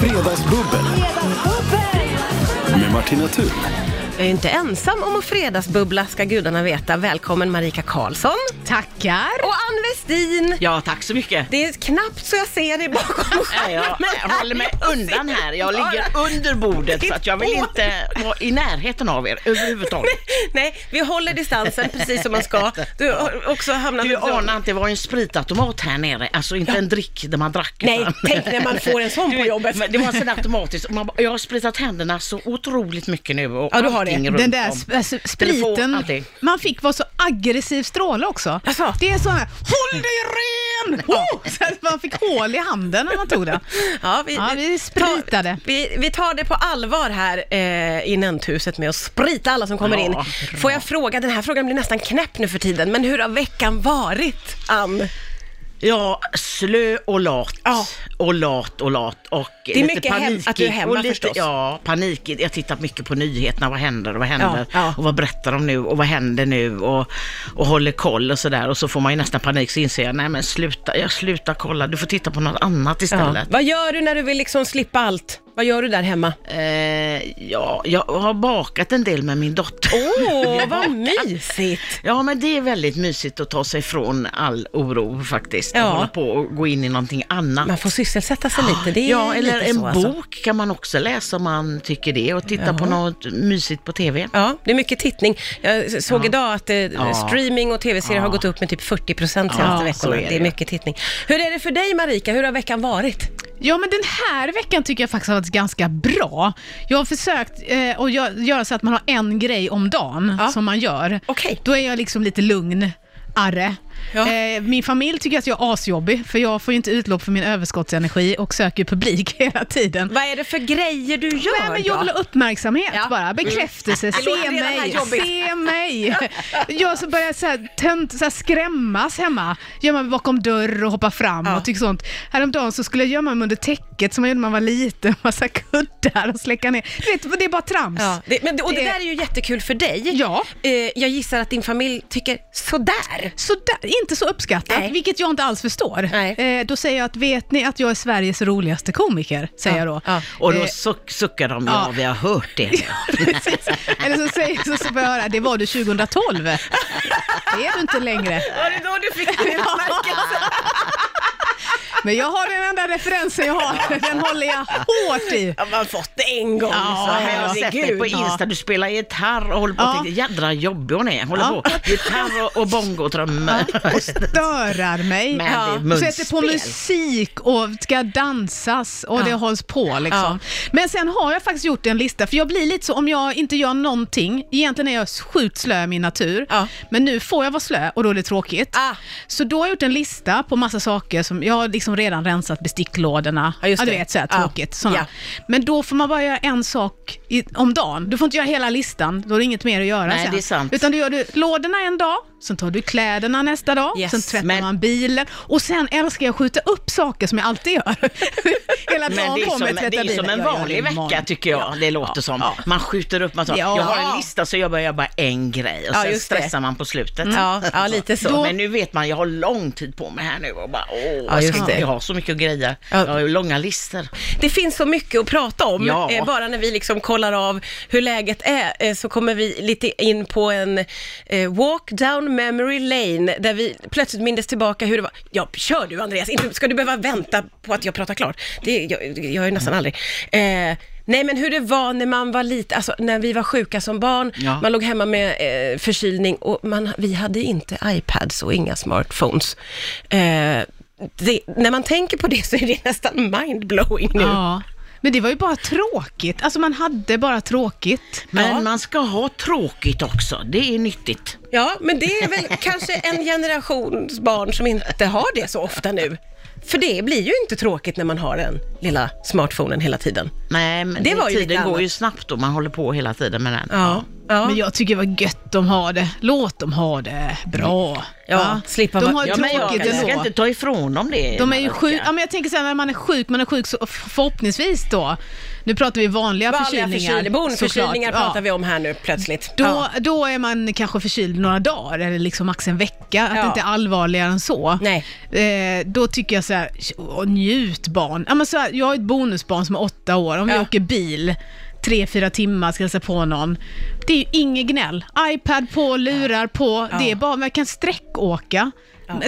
Fredagsbubbel med Martina Thun. Jag är inte ensam om att fredagsbubbla ska gudarna veta. Välkommen Marika Karlsson. Tackar. Och Ann Westin. Ja, tack så mycket. Det är knappt så jag ser dig bakom Nej, Jag skärmen. håller mig undan här. Jag ligger under bordet så att jag vill inte vara i närheten av er överhuvudtaget. Nej, vi håller distansen precis som man ska. Du har också hamnat... Du anar inte, det var ju en spritautomat här nere. Alltså inte en drick där man drack. Nej, utan- tänk när man får en sån på jobbet. men Det var sån automatiskt. Man, bara, jag har spritat händerna så otroligt mycket nu. Och Ja, du har det. Den där sp- alltså, spriten, man fick vara så aggressiv stråle också. Jaså? Det är sån här, håll dig ren! Oh! Så att man fick hål i handen när man tog den. Ja, vi, Ja, vi spritade. tar- vi, vi tar det på allvar här eh, i Nämndhuset med att sprita alla som kommer Ja, in. bra. Får jag fråga, den här frågan blir nästan knäpp nu för tiden, men hur har veckan varit, Ann? Ja, slö och lat. Ja. Och lat och lat. Och är lite mycket hem- panikig. att du är hemma och lite, förstås. Ja, panikig. Jag tittar mycket på nyheterna. Vad händer och vad händer? Ja, ja. Och vad berättar de nu och vad händer nu? Och, och håller koll och sådär. Och så får man ju nästan panik så inser jag, nej men sluta, jag slutar kolla. Du får titta på något annat istället. Vad gör du när du vill liksom slippa allt? Vad gör du där hemma? Eh, ja, jag har bakat en del med min dotter. Åh, vad mysigt! Ja, men det är väldigt mysigt att ta sig från all oro faktiskt. Ja. Och hålla på och gå in i någonting annat. Man får sysselsätta sig lite, det är Ja, eller en så, bok alltså. kan man också läsa om man tycker det och titta på något mysigt på TV. Ja, det är mycket tittning. Jag såg Ja. idag att eh, Ja. streaming och tv-serier har Ja. gått upp med typ 40 procent Ja, senaste veckorna. är Det det är mycket tittning. Hur är det för dig Marika? Hur har veckan varit? Ja, men den här veckan tycker jag faktiskt har varit ganska bra. Jag har försökt eh, att gö- göra så att man har en grej om dagen Ja. som man gör. Okej. Då är jag liksom lite lugn. Arre. Ja. Eh, min familj tycker att jag är asjobbig, för jag får ju inte utlopp för min överskottsenergi och söker publik hela tiden. Vad är det för grejer du gör Nej, men jag vill ha uppmärksamhet Ja. bara, bekräftelse, låter se mig, se mig. Jag så börjar så här, tönt, så här skrämmas hemma, gömma mig bakom dörr och hoppa fram Ja. och tycker sånt. Häromdagen så skulle jag gömma mig under täcket som man gjorde när man var liten, massa kuddar och släcka ner. Du vet, det är bara trams. Ja, det, men, och det, Det- där är ju jättekul för dig. Ja. Eh, jag gissar att din familj tycker sådär. Så där, inte så uppskattat, Nej. vilket jag inte alls förstår. Eh, då säger jag att vet ni att jag är Sveriges roligaste komiker? Säger jag då. Ja. Och då Eh, suck, suckar de, ja, ja. vi har hört det. Eller så säger så, så får jag höra, det var du 2012. Det är du inte längre. Var det då du fick din utmärkelse? Men jag har den enda referensen jag har, den håller jag hårt i. Ja, man har fått det en gång. Ja, så Jag har sett dig på Insta, du spelar gitarr och håller på Ja. jädra jobbig hon är. Håller Ja. på, gitarr och, och bongotrummor. Och störar mig. Ja. Och sätter på musik och ska dansas och det hålls på liksom. Men sen har jag faktiskt gjort en lista, för jag blir lite så om jag inte gör någonting, egentligen är jag sjukt slö i min natur, men nu får jag vara slö och då är det tråkigt. Ah. Så då har jag gjort en lista på massa saker som, jag har liksom redan rensat besticklådorna, Ja, just du det. vet såhär Ja. tråkigt. såna. Ja. Men då får man bara göra en sak i, om dagen. Du får inte göra hela listan, då är det inget mer att göra Nej, sen. det är sant. Utan du gör du lådorna en dag, sen tar du kläderna nästa dag, Yes. sen tvättar Men- man bilen och sen älskar jag att skjuta upp saker som jag alltid gör. Hela Men dagen det är, som, det är som bilen. en Jag gör vanlig det vecka tycker jag, det låter som. Ja. Man skjuter upp massa, Ja. jag har en lista så jag bara, jag bara en grej och Ja, sen det. stressar man på slutet. Ja, ja, lite så. Då- Men nu vet man, jag har lång tid på mig här nu och bara, åh, Ja, just det. jag har så mycket att greja. Ja. Jag har ju långa listor. Det finns så mycket att prata om. Ja. Eh, bara när vi liksom kollar av hur läget är eh, så kommer vi lite in på en eh, walk down memory lane där vi plötsligt mindes tillbaka hur det var. Ja, kör du Andreas, inte ska du behöva vänta på att jag pratar klart. Det jag, jag ju nästan aldrig. Eh, Nej men hur det var när man var lite, alltså när vi var sjuka som barn, Ja. man låg hemma med eh, förkylning och man, vi hade inte iPads och inga smartphones. Eh, det, när man tänker på det så är det nästan mindblowing nu. Ja. Men det var ju bara tråkigt. Alltså man hade bara tråkigt. Men Ja. man ska ha tråkigt också, det är nyttigt. Ja, men det är väl kanske en generations barn som inte har det så ofta nu. För det blir ju inte tråkigt när man har den lilla smartphonen hela tiden. Nej, men Det var ju tiden går ju snabbt och man håller på hela tiden med den. Ja. ja. Men jag tycker det var gött de har det. Låt dem ha det bra. Ja, Va? slippa de har Ja, men jag tråkigt ska ändå. inte ta ifrån dem det. De är ju sjuka. Ja, men jag tänker så här, när man är sjuk, man är sjuk så förhoppningsvis då, nu pratar vi vanliga, Vanliga förkylningar. bonförkylningar såklart. pratar vi om här nu plötsligt. Då, Ja. då är man kanske förkyld några dagar eller liksom max en vecka sträcka, att Ja. det inte är allvarligare än så. Nej. Eh, då tycker jag så här, "Åh, njut barn. Ja, men så här, jag har ett bonusbarn som är åtta år, om vi Ja. åker bil tre, fyra timmar, ska hälsa på någon. Det är ju inget gnäll. iPad på, lurar på, det är bara, man kan sträckåka.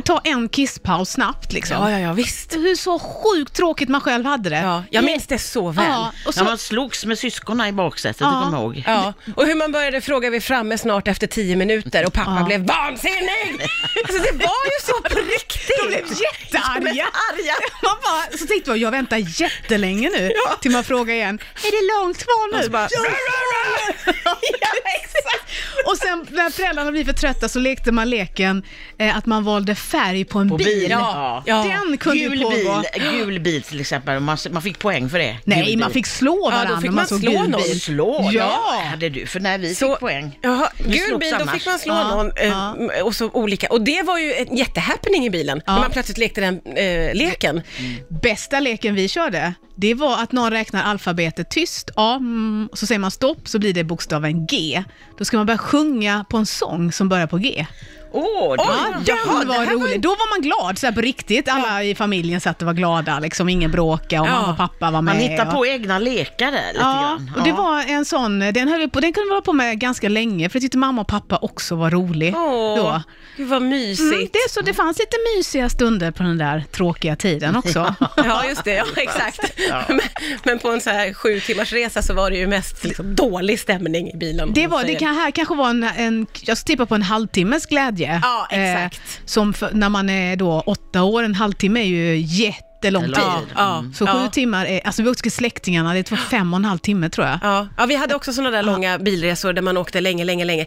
Ta en kisspaus snabbt liksom. Ja, ja, ja, visst. Hur så sjukt tråkigt man själv hade det. Ja, jag minns det så väl. Ja, och så, När man slogs med syskonen i baksätet, Ja. du kommer ihåg? Ja, och hur man började fråga vi framme snart efter tio minuter och pappa Ja. blev vansinnig! Alltså det var ju så på riktigt! de blev jättearga. arga. Man bara, så tänkte jag, jag väntar jättelänge nu till man frågar igen, är det långt kvar nu? Och så bara- Ja. Ja, exakt. Och sen när föräldrarna blir för trötta så lekte man leken eh, att man valde färg på en På bil. bil, Ja. ja. Den kunde ju Gul pågå. bil, gul bil till exempel, man, man fick poäng för det. Nej, Gul man bil. fick slå Ja, då varandra fick om man såg slå gul någon. bil. Slå? Ja. hade du, för när vi Så- fick poäng. Jaha, Vi gul slogs bil, då annars. fick man slå Ja, någon eh, ja. och så olika. Och det var ju en jättehappening i bilen, Ja. när man plötsligt lekte den eh, leken. Bästa leken vi körde, det var att någon räknar alfabetet tyst, A, mm, så säger man stopp, så blir det bokstaven G. Då ska man börja sjunga på en sång som börjar på G. Åh, Oj, Ja, var- den var var rolig. Då var man glad, så här på riktigt. Alla i familjen satt och var glada, liksom. ingen bråka och Ja. mamma och pappa var med. man hittar och... på egna lekar där lite Ja, grann. och det var en sån, den, höll vi på, den kunde vi hålla på med ganska länge, för jag tyckte mamma och pappa också var rolig Åh, då. gud vad mysigt. Mm, det, så, det fanns lite mysiga stunder på den där tråkiga tiden också. Ja, just det. Ja, exakt. Men, men på en så här sju timmars resa så var det ju mest liksom, dålig stämning i bilen. Det, var, det kan här kanske var en, en jag tippar på en halvtimmes glädje. Ja, exakt. som för, när man är då åtta år, en halvtimme är ju jättelång tid. Ja, ja, Så ja. sju timmar är, alltså vi åkte till släktingarna, det var fem och en halv timme tror jag. Ja, ja, vi hade också sådana där långa bilresor där man åkte länge, länge, länge.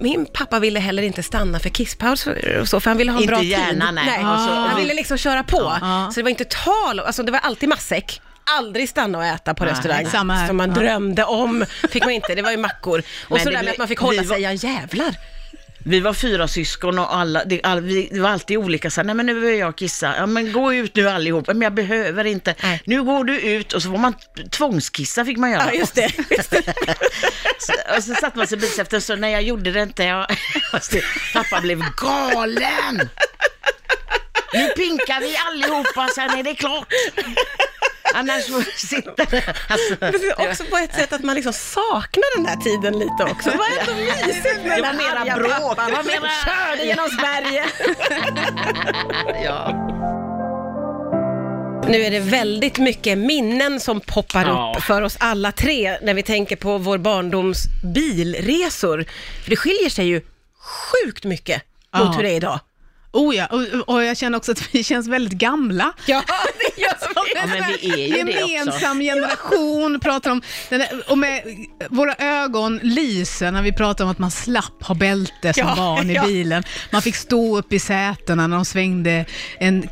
Min pappa ville heller inte stanna för kisspaus och så, för han ville ha en Inte bra gärna, tid. nej. Så, Ah. Han ville liksom köra på. Ja. Så det var inte tal alltså det var alltid matsäck. Aldrig stanna och äta på Nej, restaurang, som man Ja. drömde om. Fick man inte, det var ju mackor. Och Men så det där med att man fick hålla var- sig, ja jävlar. Vi var fyra syskon och alla, det, all, vi, det var alltid olika, så här, nej men nu behöver jag kissa, ja men gå ut nu allihop, men jag behöver inte, Nej. nu går du ut och så får man tvångskissa fick man göra. Ja, just det. Just det. Så, och så satt man sig bit efter, så när jag gjorde det inte, jag, pappa blev galen. Nu pinkar vi allihopa, sen är det klart. Annars får vi sitta där. Alltså, Men det är också på ett sätt att man liksom saknar den där tiden lite också. Det var ändå mysigt med Det den mera arga bråk, pappan. det var mera- Körde genom Sverige. ja. Nu är det väldigt mycket minnen som poppar Ja. upp för oss alla tre när vi tänker på vår barndoms bilresor. För det skiljer sig ju sjukt mycket mot Ja. hur det är idag. Oh ja, och, och jag känner också att vi känns väldigt gamla. Ja, det gör vi. Ja, men vi är ju det också. Gemensam generation pratar om, där, och med våra ögon lyser när vi pratar om att man slapp ha bälte som Ja, barn i ja. bilen. Man fick stå upp i sätena när de svängde en,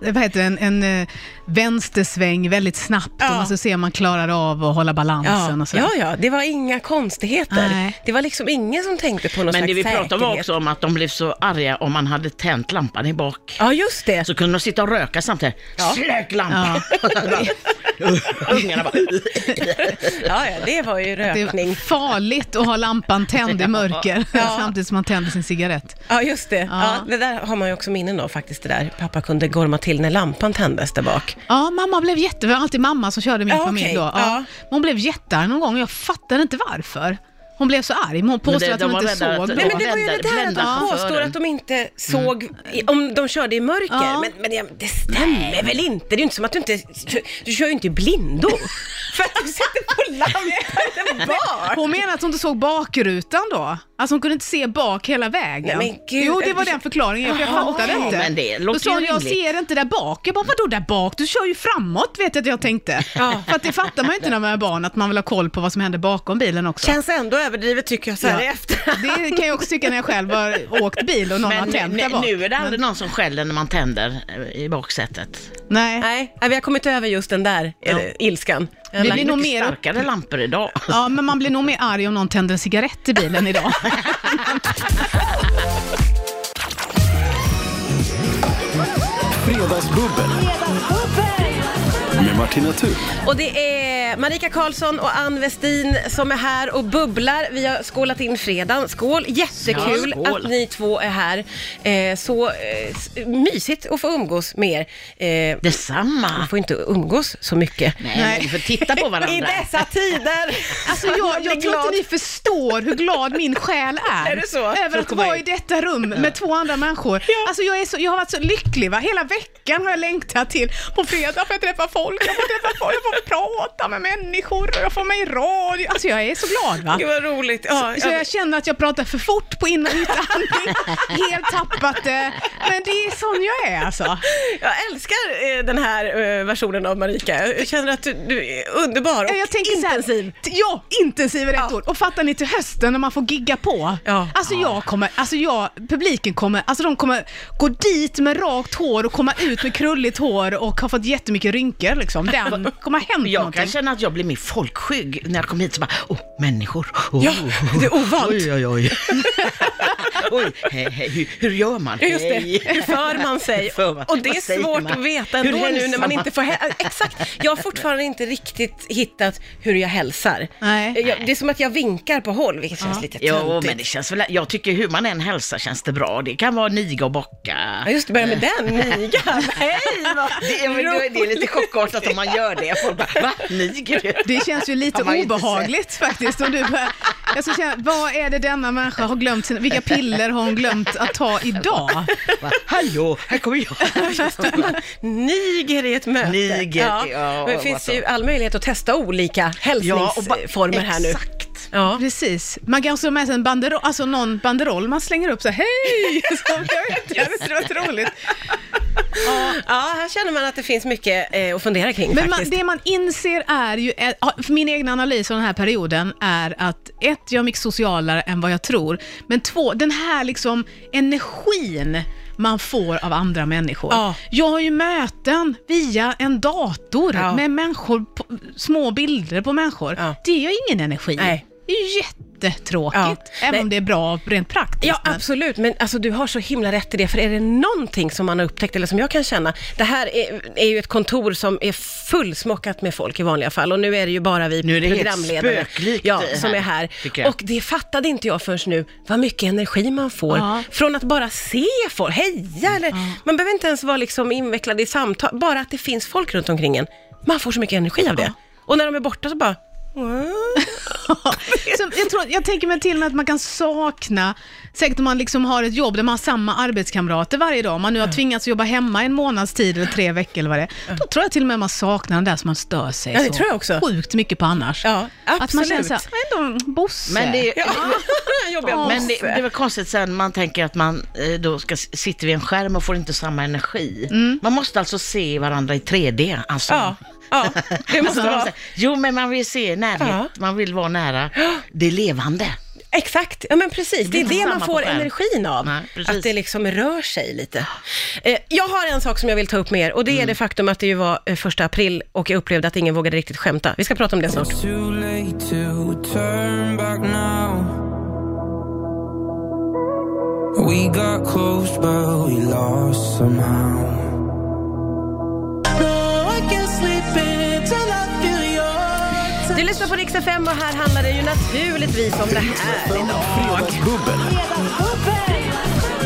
vad heter det, en, en eh, vänstersväng väldigt snabbt Ja. och man så ser om man klarar av att hålla balansen Ja, och sådär. ja, ja, det var inga konstigheter. Nej. Det var liksom ingen som tänkte på någon Men det vi pratade om var säkerhet. också om att de blev så arga om man hade tänt lampan i bak. Ja, just det. Så kunde de sitta och röka samtidigt. Ja. Släck lampan! Ungarna bara... Ja, ja, det var ju Det är rökning. farligt att ha lampan tänd i mörker Ja. samtidigt som man tänder sin cigarett. Ja, just det. Ja. Ja. det där har man ju också minnen av faktiskt, det där. Pappa kunde gorma till när lampan tändes där bak. Ja, mamma blev jätte... Det var alltid mamma som körde min Ja, familj okej. då. Ja. Ja. Hon blev jättearg någon gång och jag fattade inte varför. Hon blev så arg, men hon påstår det- att de hon var inte såg. att- Nej, men det var ju det där att de på påstår att de inte såg i, om de körde i mörker. Ja. Men, men det, det stämmer väl inte? Det är ju inte som att du inte... Du kör ju inte i blindo. för att du sätter på lampan bak. Hon menar att hon inte såg bakrutan då? Alltså hon kunde inte se bak hela vägen. Nej, men gud. jo, det var den förklaringen, för jag fattade inte. Men det Då sa hon, jag ser inte där bak. Jag bara, vadå där bak? Du kör ju framåt, vet jag att jag tänkte. Ja. För att det fattar man ju inte när man är barn, att man vill ha koll på vad som händer bakom bilen också. Känns ändå överdrivet tycker jag så här Ja. efterhand. Det kan jag också tycka när jag själv har åkt bil och någon har Men tänt där nu, bak. nu är det aldrig någon som skäller när man tänder eh, i baksätet. Nej. Nej, nej, vi har kommit över just den där Ja. eh, ilskan. Jag Det lagt- blir nog mer upp- starkare lampor idag. Ja, men man blir nog mer arg om någon tänder en cigarett i bilen idag. Fredagsbubbel Martina Thun. Och det är Marika Karlsson och Ann Westin som är här och bubblar. Vi har skålat in fredagen. Skål! Jättekul Ja, skål. att ni två är här. Eh, så eh, mysigt att få umgås med er. Eh, Detsamma. man får inte umgås så mycket. Nej, men vi får titta på varandra. I dessa tider! Alltså jag, jag tror inte ni förstår hur glad min själ är. Är det så? Över För att att vara i detta rum med två andra människor. Alltså jag, är så, jag har varit så lycklig va. Hela veckan har jag längtat till på fredag får jag träffa folk, jag får träffa folk, jag får prata med människor och jag får mig i radio. Alltså jag är så glad va. Gud vad roligt. Ja, Så ja. jag känner att jag pratar för fort på in och utandning, helt tappat det. Men det är sån jag är alltså. Jag älskar eh, den här eh, versionen av Marika. Jag känner att du, är underbar och Ja, Jag tänker intensiv. Så här, ja, intensiv är rätt Ja. ord. Och fattar ni till hösten när man får gigga på? Ja. Alltså jag kommer, alltså jag, publiken kommer, alltså de kommer gå dit med rakt hår och komma ut med krulligt hår och har fått jättemycket rynkor liksom. Den kommer ha hänt Jag någonting. kan känna att jag blir mer folkskygg när jag kommer hit så bara, oh, människor. Oh, Ja, det är ovant. Oj, oj, oj. oj, hej, hej, hur, hur gör man? Ja, just det. Hur för man sig? För man? Och det är svårt man? att veta ändå nu när man inte får... hä- Exakt. Jag har fortfarande inte riktigt hittat hur jag hälsar. Nej. Jag, det är som att jag vinkar på håll, vilket känns lite Jo, töntigt. men det känns väl, jag tycker hur man än hälsar känns det bra. Det kan vara niga och bocka. Ja, just det, börja med den. Niga. Hej, vad Det är, det är lite chockartat om man gör det. Folk bara, va? Niger? Det känns ju lite obehagligt faktiskt. Om du börjar, jag ska känna, vad är det denna människa har glömt? Sina, vilka piller har hon glömt att ta idag? Va? Hallå, här kommer jag. Niger i ett möte. Niger, ja, Men det finns ju all möjlighet att testa olika hälsningsformer här nu. Exakt. Ja. Precis. Man kan också ha med sig en banderoll, alltså någon banderoll man slänger upp så här, hej! Så, jag vet inte, det var roligt. Ja, här känner man att det finns mycket eh, att fundera kring Men man, faktiskt. det man inser är ju, är, ja, för min egen analys av den här perioden är att ett, jag är mycket socialare än vad jag tror, men två, den här liksom energin man får av andra människor. Ja. Jag har ju möten via en dator Ja. med människor, på, små bilder på människor. Ja. Det är ju ingen energi. Nej. Det är ju jättetråkigt, Ja. även Nej. om det är bra rent praktiskt. Ja, men- absolut. Men alltså, du har så himla rätt i det. För är det någonting som man har upptäckt, eller som jag kan känna, det här är, är ju ett kontor som är fullsmockat med folk i vanliga fall. Och nu är det ju bara vi Nu är det helt programledare spöklikt ja, som här, är här. Och det fattade inte jag förrän nu, vad mycket energi man får Ja. från att bara se folk, heja eller... Man behöver inte ens vara liksom invecklad i samtal, bara att det finns folk runt omkring en. Man får så mycket energi av det. Och när de är borta så bara... Så jag, tror, jag tänker mig till och med att man kan sakna, säkert om man liksom har ett jobb där man har samma arbetskamrater varje dag, om man nu har tvingats jobba hemma en månads tid eller tre veckor eller vad det är, då tror jag till och med man saknar den där som man stör sig Ja, det så tror jag också. sjukt mycket på annars. Ja, Att man absolut. känner såhär, ändå Bosse. Men det, Jobbiga Ja. Men det, det är väl konstigt sen man tänker att man eh, då ska sitta vid en skärm och får inte samma energi. Man måste alltså se varandra i 3D. Alltså. Ja, ja, det måste Alltså, vara. Jo, men man vill se närhet, Ja. man vill vara nära det levande. Exakt, ja men precis. Det, är det man får energin av. Nej, att det liksom rör sig lite. Eh, jag har en sak som jag vill ta upp med er och det Mm. är det faktum att det ju var eh, första april och jag upplevde att ingen vågade riktigt skämta. Vi ska prata om det snart. Too late to turn back now. We got close, but we lost somehow. Du lyssnar på Rix FM och här handlar det ju naturligtvis om det här idag. Fredagsbubbel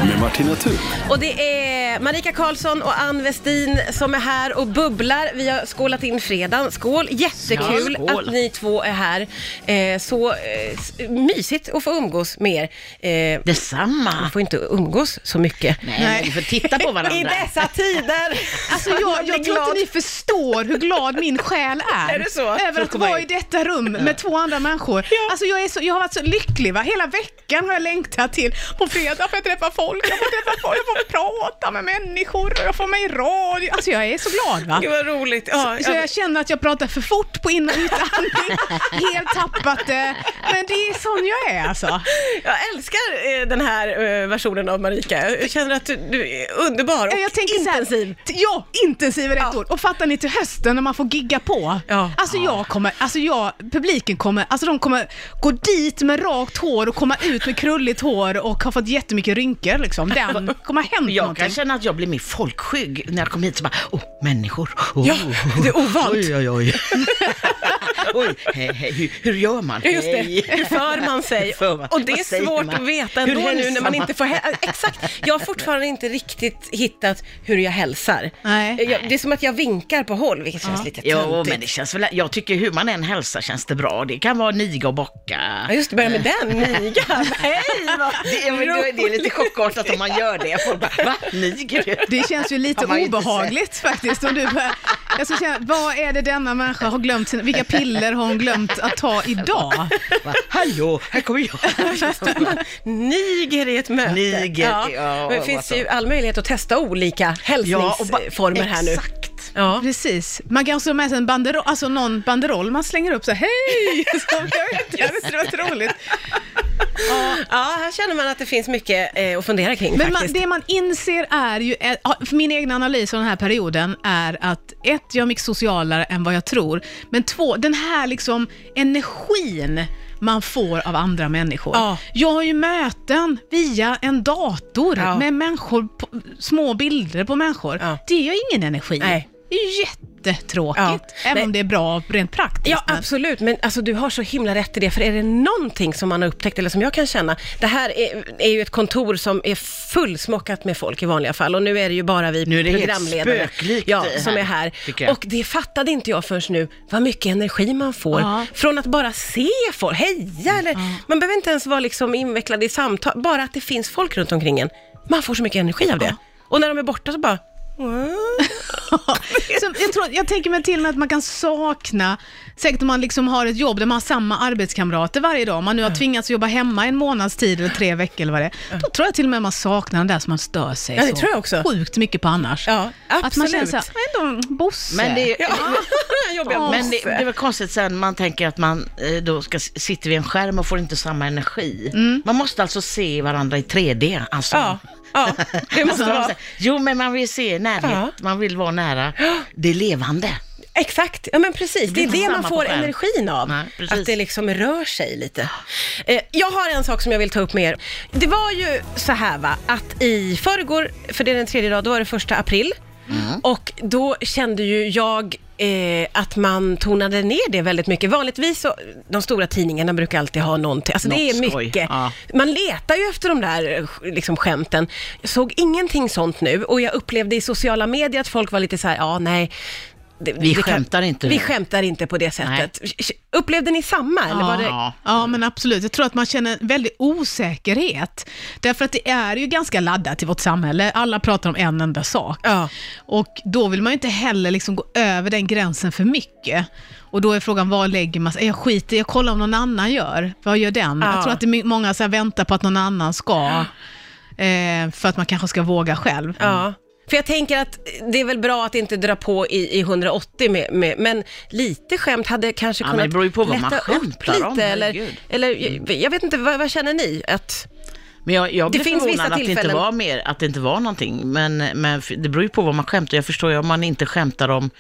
med Martina Thun. Och det är Marika Karlsson och Ann Westin som är här och bubblar. Vi har skålat in fredagen. Skål! Jättekul Ja, skål. att ni två är här. Eh, så eh, mysigt att få umgås med er. Eh, Detsamma. man får inte umgås så mycket. Nej, men vi får titta på I varandra. dessa tider! Alltså jag, blir jag tror inte ni förstår hur glad min själ är. Är det så? Över För att att vara i detta rum med två andra människor. Alltså jag, är så, jag har varit så lycklig. Va? Hela veckan har jag längtat till på fredag får jag träffa folk, jag får träffa folk, jag får prata med människor och jag får mig i radio. Alltså jag är så glad va. Gud vad roligt. Ja, Så ja. jag känner att jag pratar för fort på in och utandning, helt tappat det. Men det är sån jag är alltså. Jag älskar eh, den här eh, versionen av Marika. Jag känner att du, du är underbar och Jag tänker intensiv. Så här, ja, intensiv är rätt Ja. ord. Och fattar ni till hösten när man får gigga på? Ja. Alltså jag kommer, alltså jag, publiken kommer, alltså de kommer gå dit med rakt hår och komma ut med krulligt hår och har fått jättemycket rynkor liksom. Den kommer ha hänt Jag någonting. kan känna känner att jag blir mer folkskygg när jag kommer hit så bara, åh, människor. Oh, Ja, det är ovant. Oj, oj, oj. oj, hej, hej, hur, hur gör man? Ja, just det. Hur för man sig? För man? Och det är svårt man? att veta Hur ändå nu när man man? inte får hä- Exakt, jag har fortfarande inte riktigt hittat hur jag hälsar. Nej. Jag, det är som att jag vinkar på håll, vilket känns lite Jo, töntigt. men det känns väl, jag tycker hur man än hälsar känns det bra. Det kan vara niga och bocka. Ja, just det, börja med den, niga. Hej, vad Det är, då är det lite chockartat om man gör det. Folk bara, va? Niger du? Det känns ju lite obehagligt faktiskt. Om du börjar, jag ska känna, vad är det denna människa har glömt? Sina, vilka piller har hon glömt att ta idag? Va? Hallå, här kommer jag. Niger i ett möte. Niger, ja, Men det finns ju all möjlighet att testa olika hälsningsformer här nu. Exakt. Ja. Precis. Man kan också ha med sig en banderoll, alltså någon banderoll man slänger upp så här, hej! Så, jag vet inte, det skulle vara roligt. Ja, här känner man att det finns mycket eh, att fundera kring Men man, faktiskt. det man inser är ju, ja, för min egen analys av den här perioden är att ett, jag är mycket socialare än vad jag tror, men två, den här liksom energin man får av andra människor. Ja. Jag har ju möten via en dator Ja. med människor, på, små bilder på människor. Ja. Det är ju ingen energi. Nej. Det är ju jättetråkigt, Ja. även Nej. om det är bra rent praktiskt. Ja, men- absolut. Men alltså, du har så himla rätt i det. För är det någonting som man har upptäckt, eller som jag kan känna, det här är, är ju ett kontor som är fullsmockat med folk i vanliga fall. Och nu är det ju bara vi Nu är det helt programledare spöklikt ja, som här, är här. jag. Och det fattade inte jag förrän nu, vad mycket energi man får Ja. från att bara se folk, heja, eller man behöver inte ens vara liksom invecklad i samtal, bara att det finns folk runt omkring en. Man får så mycket energi av det. Och när de är borta så bara, jag, tror, jag tänker mig till och med att man kan sakna, säkert om man liksom har ett jobb där man har samma arbetskamrater varje dag, om man nu har tvingats jobba hemma en månads tid eller tre veckor eller vad det är, då tror jag till och med man saknar den där som man stör sig Ja, det så tror jag också. sjukt mycket på annars. ja, absolut. Att man känner såhär, ändå Bosse. Men det, Ja, Ja. Men det, det var konstigt sen man tänker att man eh, då ska s- sitta vid en skärm och får inte samma energi. Man måste alltså se varandra i 3D. Alltså. Ja, ja, det måste Alltså, vara. Jo, men man vill se närhet, Ja. man vill vara nära det levande. Exakt, ja men precis. Det är det man får energin av. Nej, att det liksom rör sig lite. Eh, jag har en sak som jag vill ta upp med er. Det var ju så här va, att i förrgår, för det är den tredje dag, då var det första april. Mm. Och då kände ju jag eh, att man tonade ner det väldigt mycket. Vanligtvis så, de stora tidningarna brukar alltid ha någonting, alltså det är Något skoj, mycket. ja. Man letar ju efter de där eh, liksom, skämten. Jag såg ingenting sånt nu och jag upplevde i sociala medier att folk var lite så här, ja nej, det, Vi det skämtar inte Vi skämtar inte på det sättet. Upplevde ni samma? Eller var det... Ja. Ja, men absolut. Jag tror att man känner en väldig osäkerhet. Därför att det är ju ganska laddat i vårt samhälle. Alla pratar om en enda sak. Ja. Och då vill man ju inte heller liksom gå över den gränsen för mycket. Och då är frågan, var lägger man sig? Jag skiter jag kollar om någon annan gör. Vad gör den? Ja. Jag tror att det är många så väntar på att någon annan ska, eh, för att man kanske ska våga själv. Ja. För jag tänker att det är väl bra att inte dra på i, i 180 med, med, men lite skämt hade kanske Ja, kunnat men det beror ju på vad man skämtar lite, om, eller, eller jag, jag vet inte, vad, vad känner ni? Att, Men jag, jag Det blev förvånad att det, inte var mer, att det inte var någonting. Men, men det beror ju på vad man skämtar. Jag förstår ju om man inte skämtar om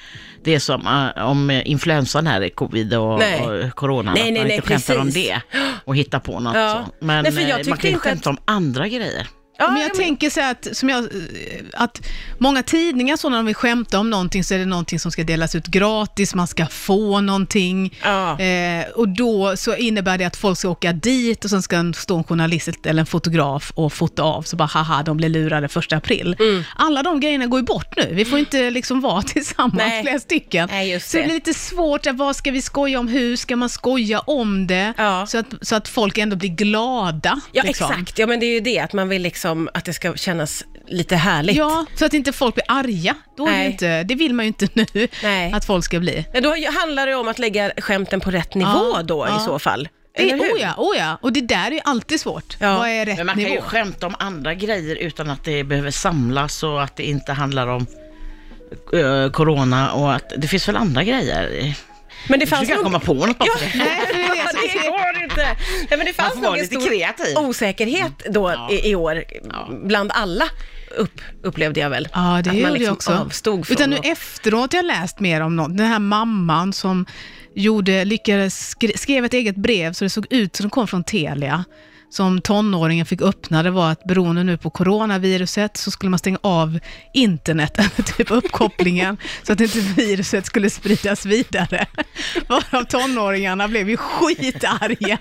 det som eh, om influensan här, covid och, Nej. och corona. Nej, att nej, man nej, inte skämtar om precis. det och hittar på något. Ja. Så. Men Nej, eh, man kan ju skämta att- om andra grejer. Ja, men jag ja, tänker så att, som jag, att många tidningar så när de vill skämta om någonting så är det någonting som ska delas ut gratis, man ska få någonting. Ja. Eh, och då så innebär det att folk ska åka dit och sen ska en stå en journalist eller en fotograf och fota av, så bara haha, de blir lurade första april. Mm. Alla de grejerna går ju bort nu. Vi får inte liksom vara tillsammans Nej. flera stycken. Nej, just så det det. blir lite svårt, att vad ska vi skoja om, hur ska man skoja om det? Ja. Så, att, så att folk ändå blir glada. ja liksom. exakt. Ja, men det är ju det, att man vill liksom att det ska kännas lite härligt. Ja, så att inte folk blir arga. Då är det, inte, det vill man ju inte nu, Nej. att folk ska bli. Då handlar det om att lägga skämten på rätt nivå Ja, då i ja. så fall. Det oh ja, oh ja, och det där är ju alltid svårt. Ja. Vad är rätt Men man kan nivå? ju skämta om andra grejer utan att det behöver samlas och att det inte handlar om eh, corona och att det finns väl andra grejer. Men det fanns kan nog... komma på något bara Ja, för det. Nej, för det är det inte. Nej, men det fanns nog en stor kreativ. osäkerhet då i, i år, bland alla, upp, upplevde jag väl. Ja, det att man gjorde liksom jag också. avstod från Utan nu att- efteråt har jag läst mer om något. Den här mamman som gjorde, lyckades, skre- skrev ett eget brev så det såg ut som det kom från Telia. Som tonåringen fick öppna, det var att beroende nu på coronaviruset så skulle man stänga av internet, typ uppkopplingen, så att inte viruset skulle spridas vidare. Varav tonåringarna blev ju skitarga.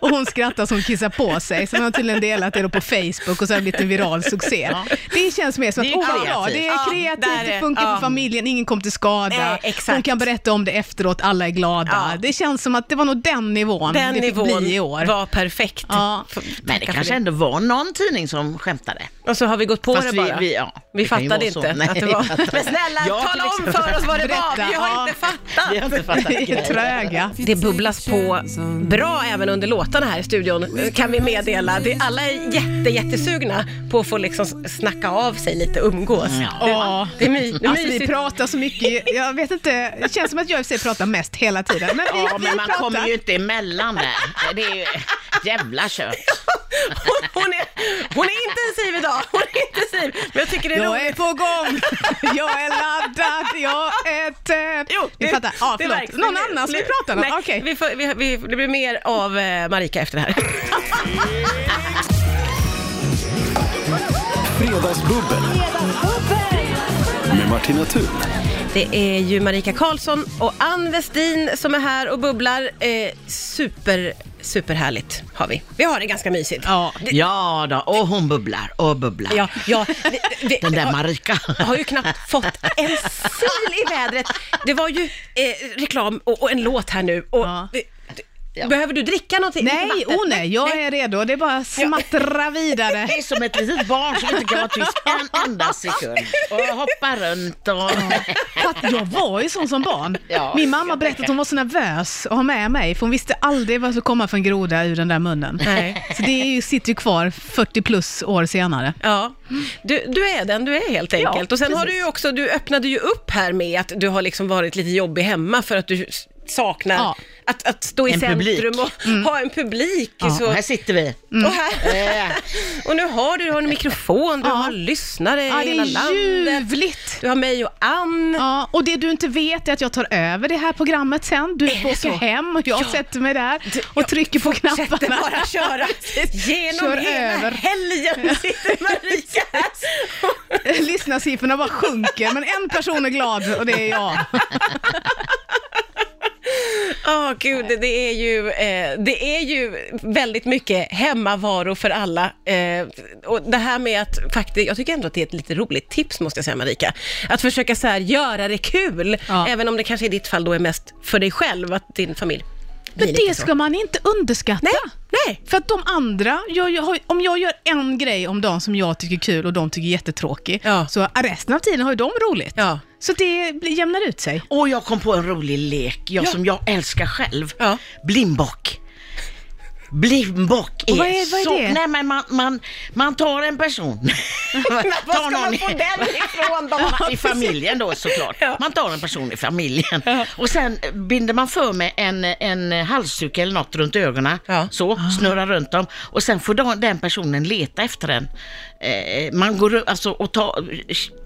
Och hon skrattade som kissar på sig. Så hon har tydligen delat det då på Facebook och så har det blivit en viral succé. Det känns mer som att, åh vad bra, det är Ja, kreativt, där det funkar ja. för familjen, ingen kom till skada. Exakt. Hon kan berätta om det efteråt, alla är glada. Ja. Det känns som att det var nog den nivån Den det fick nivån bli i år. var perfekt. Ja. Men det kanske ändå var någon tidning som skämtade. Och så har vi gått på Fast det vi- bara. vi- ja, vi fattade vara så. inte Nej, att det var... Men snälla, Jag tala om exempel. för oss vad det var. Vi har inte fattat. Vi har inte fattat Vi är tröga. Det bubblas på bra även under låtarna här i studion, kan vi meddela. Det, alla är jätte, jättesugna på att få liksom snacka av sig lite, umgås. Ja. Det är, my, det är Alltså vi pratar så mycket, jag vet inte, det känns som att jag i och för sig pratar mest hela tiden. Men vi, Ja, vi men man pratar. kommer ju inte emellan där. Det är ju jävla kött. Hon, hon, är, hon är intensiv idag, hon är intensiv. Men jag tycker det är Jag är roligt. på gång, jag är laddad, jag är tänd. Jo, vi fattar. Ja, det förlåt. märks. Någon Det- annan som vi det- pratar om? Nej, Okej. vi får, vi, vi, det blir mer av eh, Marika efter det här. Fredagsbubbel med Martina Thun. Det är ju Marika Karlsson och Ann Westin som är här och bubblar. Eh, super, superhärligt har vi. Vi har det ganska mysigt. Ja. Ja då, och hon bubblar och bubblar. Ja, ja, vi, vi, Den där Marika. Jag har ju knappt fått en sil i vädret. Det var ju eh, reklam och, och en låt här nu. Och, Ja. Eh, Behöver du dricka någonting? Nej, vatten? oh nej, jag är redo. Det är bara att smattra vidare. Det är som ett litet barn som inte kan vara tyst en enda sekund. Och hoppa runt och... Jag var ju sån som barn. Ja, Min mamma berättade att hon var så nervös att ha med mig, för hon visste aldrig vad som skulle komma för en groda ur den där munnen. Nej. Så det är ju, sitter ju kvar 40 plus år senare. Ja, du, du är den du är helt enkelt. Ja, och sen har du precis. ju också, du öppnade ju upp här med att du har liksom varit lite jobbig hemma för att du saknar Ja. att, att stå i En centrum publik. och ha en publik. Så, Och här sitter vi. och, här, Eh, och nu har du, du har en mikrofon, du Ja. har lyssnare Ja, i det hela är landet. ljuvligt. Du har mig och Ann. Ja, och det du inte vet är att jag tar över det här programmet sen. Du åka så? hem och jag Ja. sätter mig där och jag trycker på knapparna. bara köra genom Kör hela över. helgen sitter Marika här. Lyssnarsiffrorna bara sjunker, men en person är glad och det är jag. Ja, gud, det- det är, ju, eh, det är ju väldigt mycket hemmavaro för alla. Eh, och det här med att faktiskt, jag tycker ändå att det är ett lite roligt tips måste jag säga Marika. Att försöka så här, göra det kul, Ja. även om det kanske i ditt fall då är mest för dig själv, att din familj Men det ska man inte underskatta. Nej, nej. För att de andra, jag, om jag gör en grej om dagen som jag tycker är kul och de tycker är jättetråkig, Ja. så resten av tiden har ju de roligt. Ja. Så det jämnar ut sig. Och jag kom på en rolig lek, jag som jag älskar själv. Ja. Blimbbock. Blimbbock är, Och vad är- vad är så... det? Nej men man, man, man tar en person. Var ska man få i- den ifrån då? I familjen då såklart. Ja. Man tar en person i familjen och sen binder man för med en, en halsduk eller något runt ögonen. Ja. Så, snurrar runt dem och sen får de- den personen leta efter den. Eh, man går alltså och tar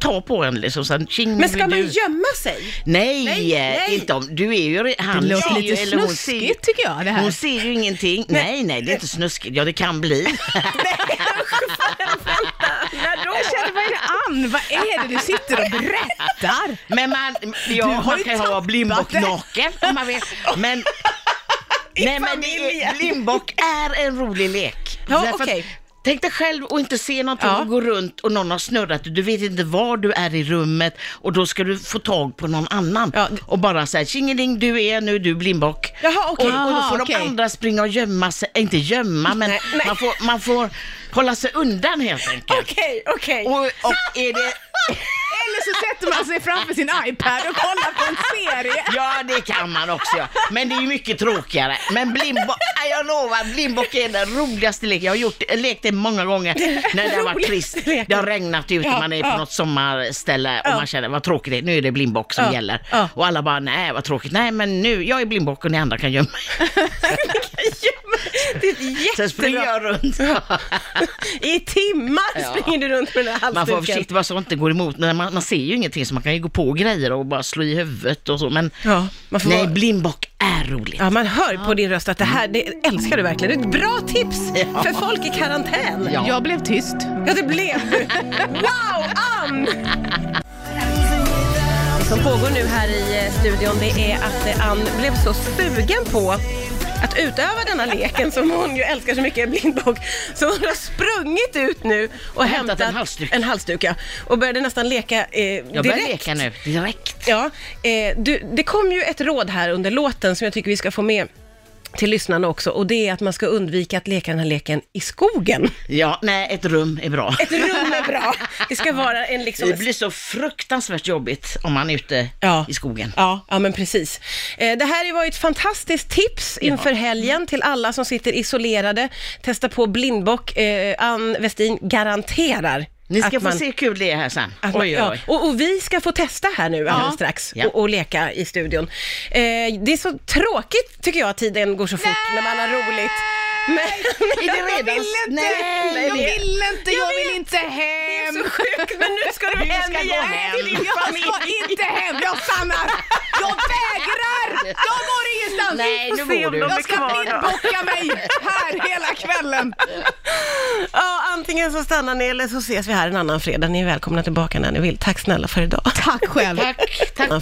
ta på en liksom. Sen, tjing, Men ska du. man gömma sig? Nej, Nej, eh, nej. inte om, du är ju, han Det låter lite ju, snuskigt tycker jag det här. Hon ser ju ingenting. Nej, nej, det är inte snuskigt. Ja, det kan bli. Då? Jag känner, vad är det Ann? Vad är det du sitter och berättar? Men man, ja, har man kan ju ha det. naken om man vill. Men, nej, men det är, blimbbock är en rolig lek. Ja, Därför att- okej. Tänk dig själv och inte se någonting Ja. och gå runt och någon har snurrat. Du vet inte var du är i rummet och då ska du få tag på någon annan. Ja. Och bara säga tjingeling, du är nu du blimbbock. Jaha, okej. Och, och då Jaha, får okej. de andra springa och gömma sig, äh, inte gömma men Nej, nej. Man, får, man får hålla sig undan helt enkelt. Okej, okej. Och, och är det... Eller så sätter man sig framför sin iPad och kollar på en serie. Ja, det kan man också ja. Men det är ju mycket tråkigare. Men blindbock, nej, jag lovar, blindbock är den roligaste leken. Jag har gjort, lekt det många gånger när det har varit trist. Det har regnat ute, Ja, man är på ja. något sommarställe och man känner vad tråkigt det är. Nu är det blindbock som gäller. Och alla bara, nej vad tråkigt. Nej men nu, jag är blindbock och ni andra kan gömma er. Det är ett Sen springer jättebra... jag runt. I timmar Ja. springer du runt med den här Man får halsduken. vara försiktig bara så att inte går emot. Man, man ser ju ingenting så man kan ju gå på grejer och bara slå i huvudet och så. Men Ja, man får nej, vara- blindbock är roligt. Ja, man hör på din röst att det här, det älskar du verkligen. Det är ett bra tips Ja. för folk i karantän. Ja. Jag blev tyst. Ja, det blev du. Wow, Ann! Det som pågår nu här i eh, studion, det är att eh, Ann blev så sugen på att utöva denna leken som hon ju älskar så mycket, blindbock. Så hon har sprungit ut nu och, hämtat en halsduk. en halsduk ja, och började nästan leka eh, Jag börjar direkt. leka nu, direkt. Ja, eh, du, det kom ju ett råd här under låten som jag tycker vi ska få med till lyssnarna också och det är att man ska undvika att leka den här leken i skogen. Ja, nej, ett rum är bra. Ett rum är bra. Det ska vara en liksom... Det blir så fruktansvärt jobbigt om man är ute Ja. i skogen. Ja, ja men precis. Eh, det här var ju ett fantastiskt tips inför helgen till alla som sitter isolerade. Testa på blindbock. Eh, Ann Westin garanterar Ni ska få man- se hur kul det är här sen. man, Oj, oj, ja, och, och vi ska få testa här nu alldeles strax Ja. och, och leka i studion. Eh, det är så tråkigt tycker jag att tiden går så fort när man har roligt. Men, Är det Jag redan? vill inte! Nej, jag det- vill inte! Jag, vill inte hem! så sjukt, men nu ska du Du hem ska gå igen hem. till din Jag ska inte hem! Jag stannar! Jag vägrar! Jag går ingenstans! Nej, nu går du. Jag ska blindbocka mig här hela kvällen. Ja, antingen så stannar ni eller så ses vi här en annan fredag. Ni är välkomna tillbaka när ni vill. Tack snälla för idag. Tack själv. Tack, tack.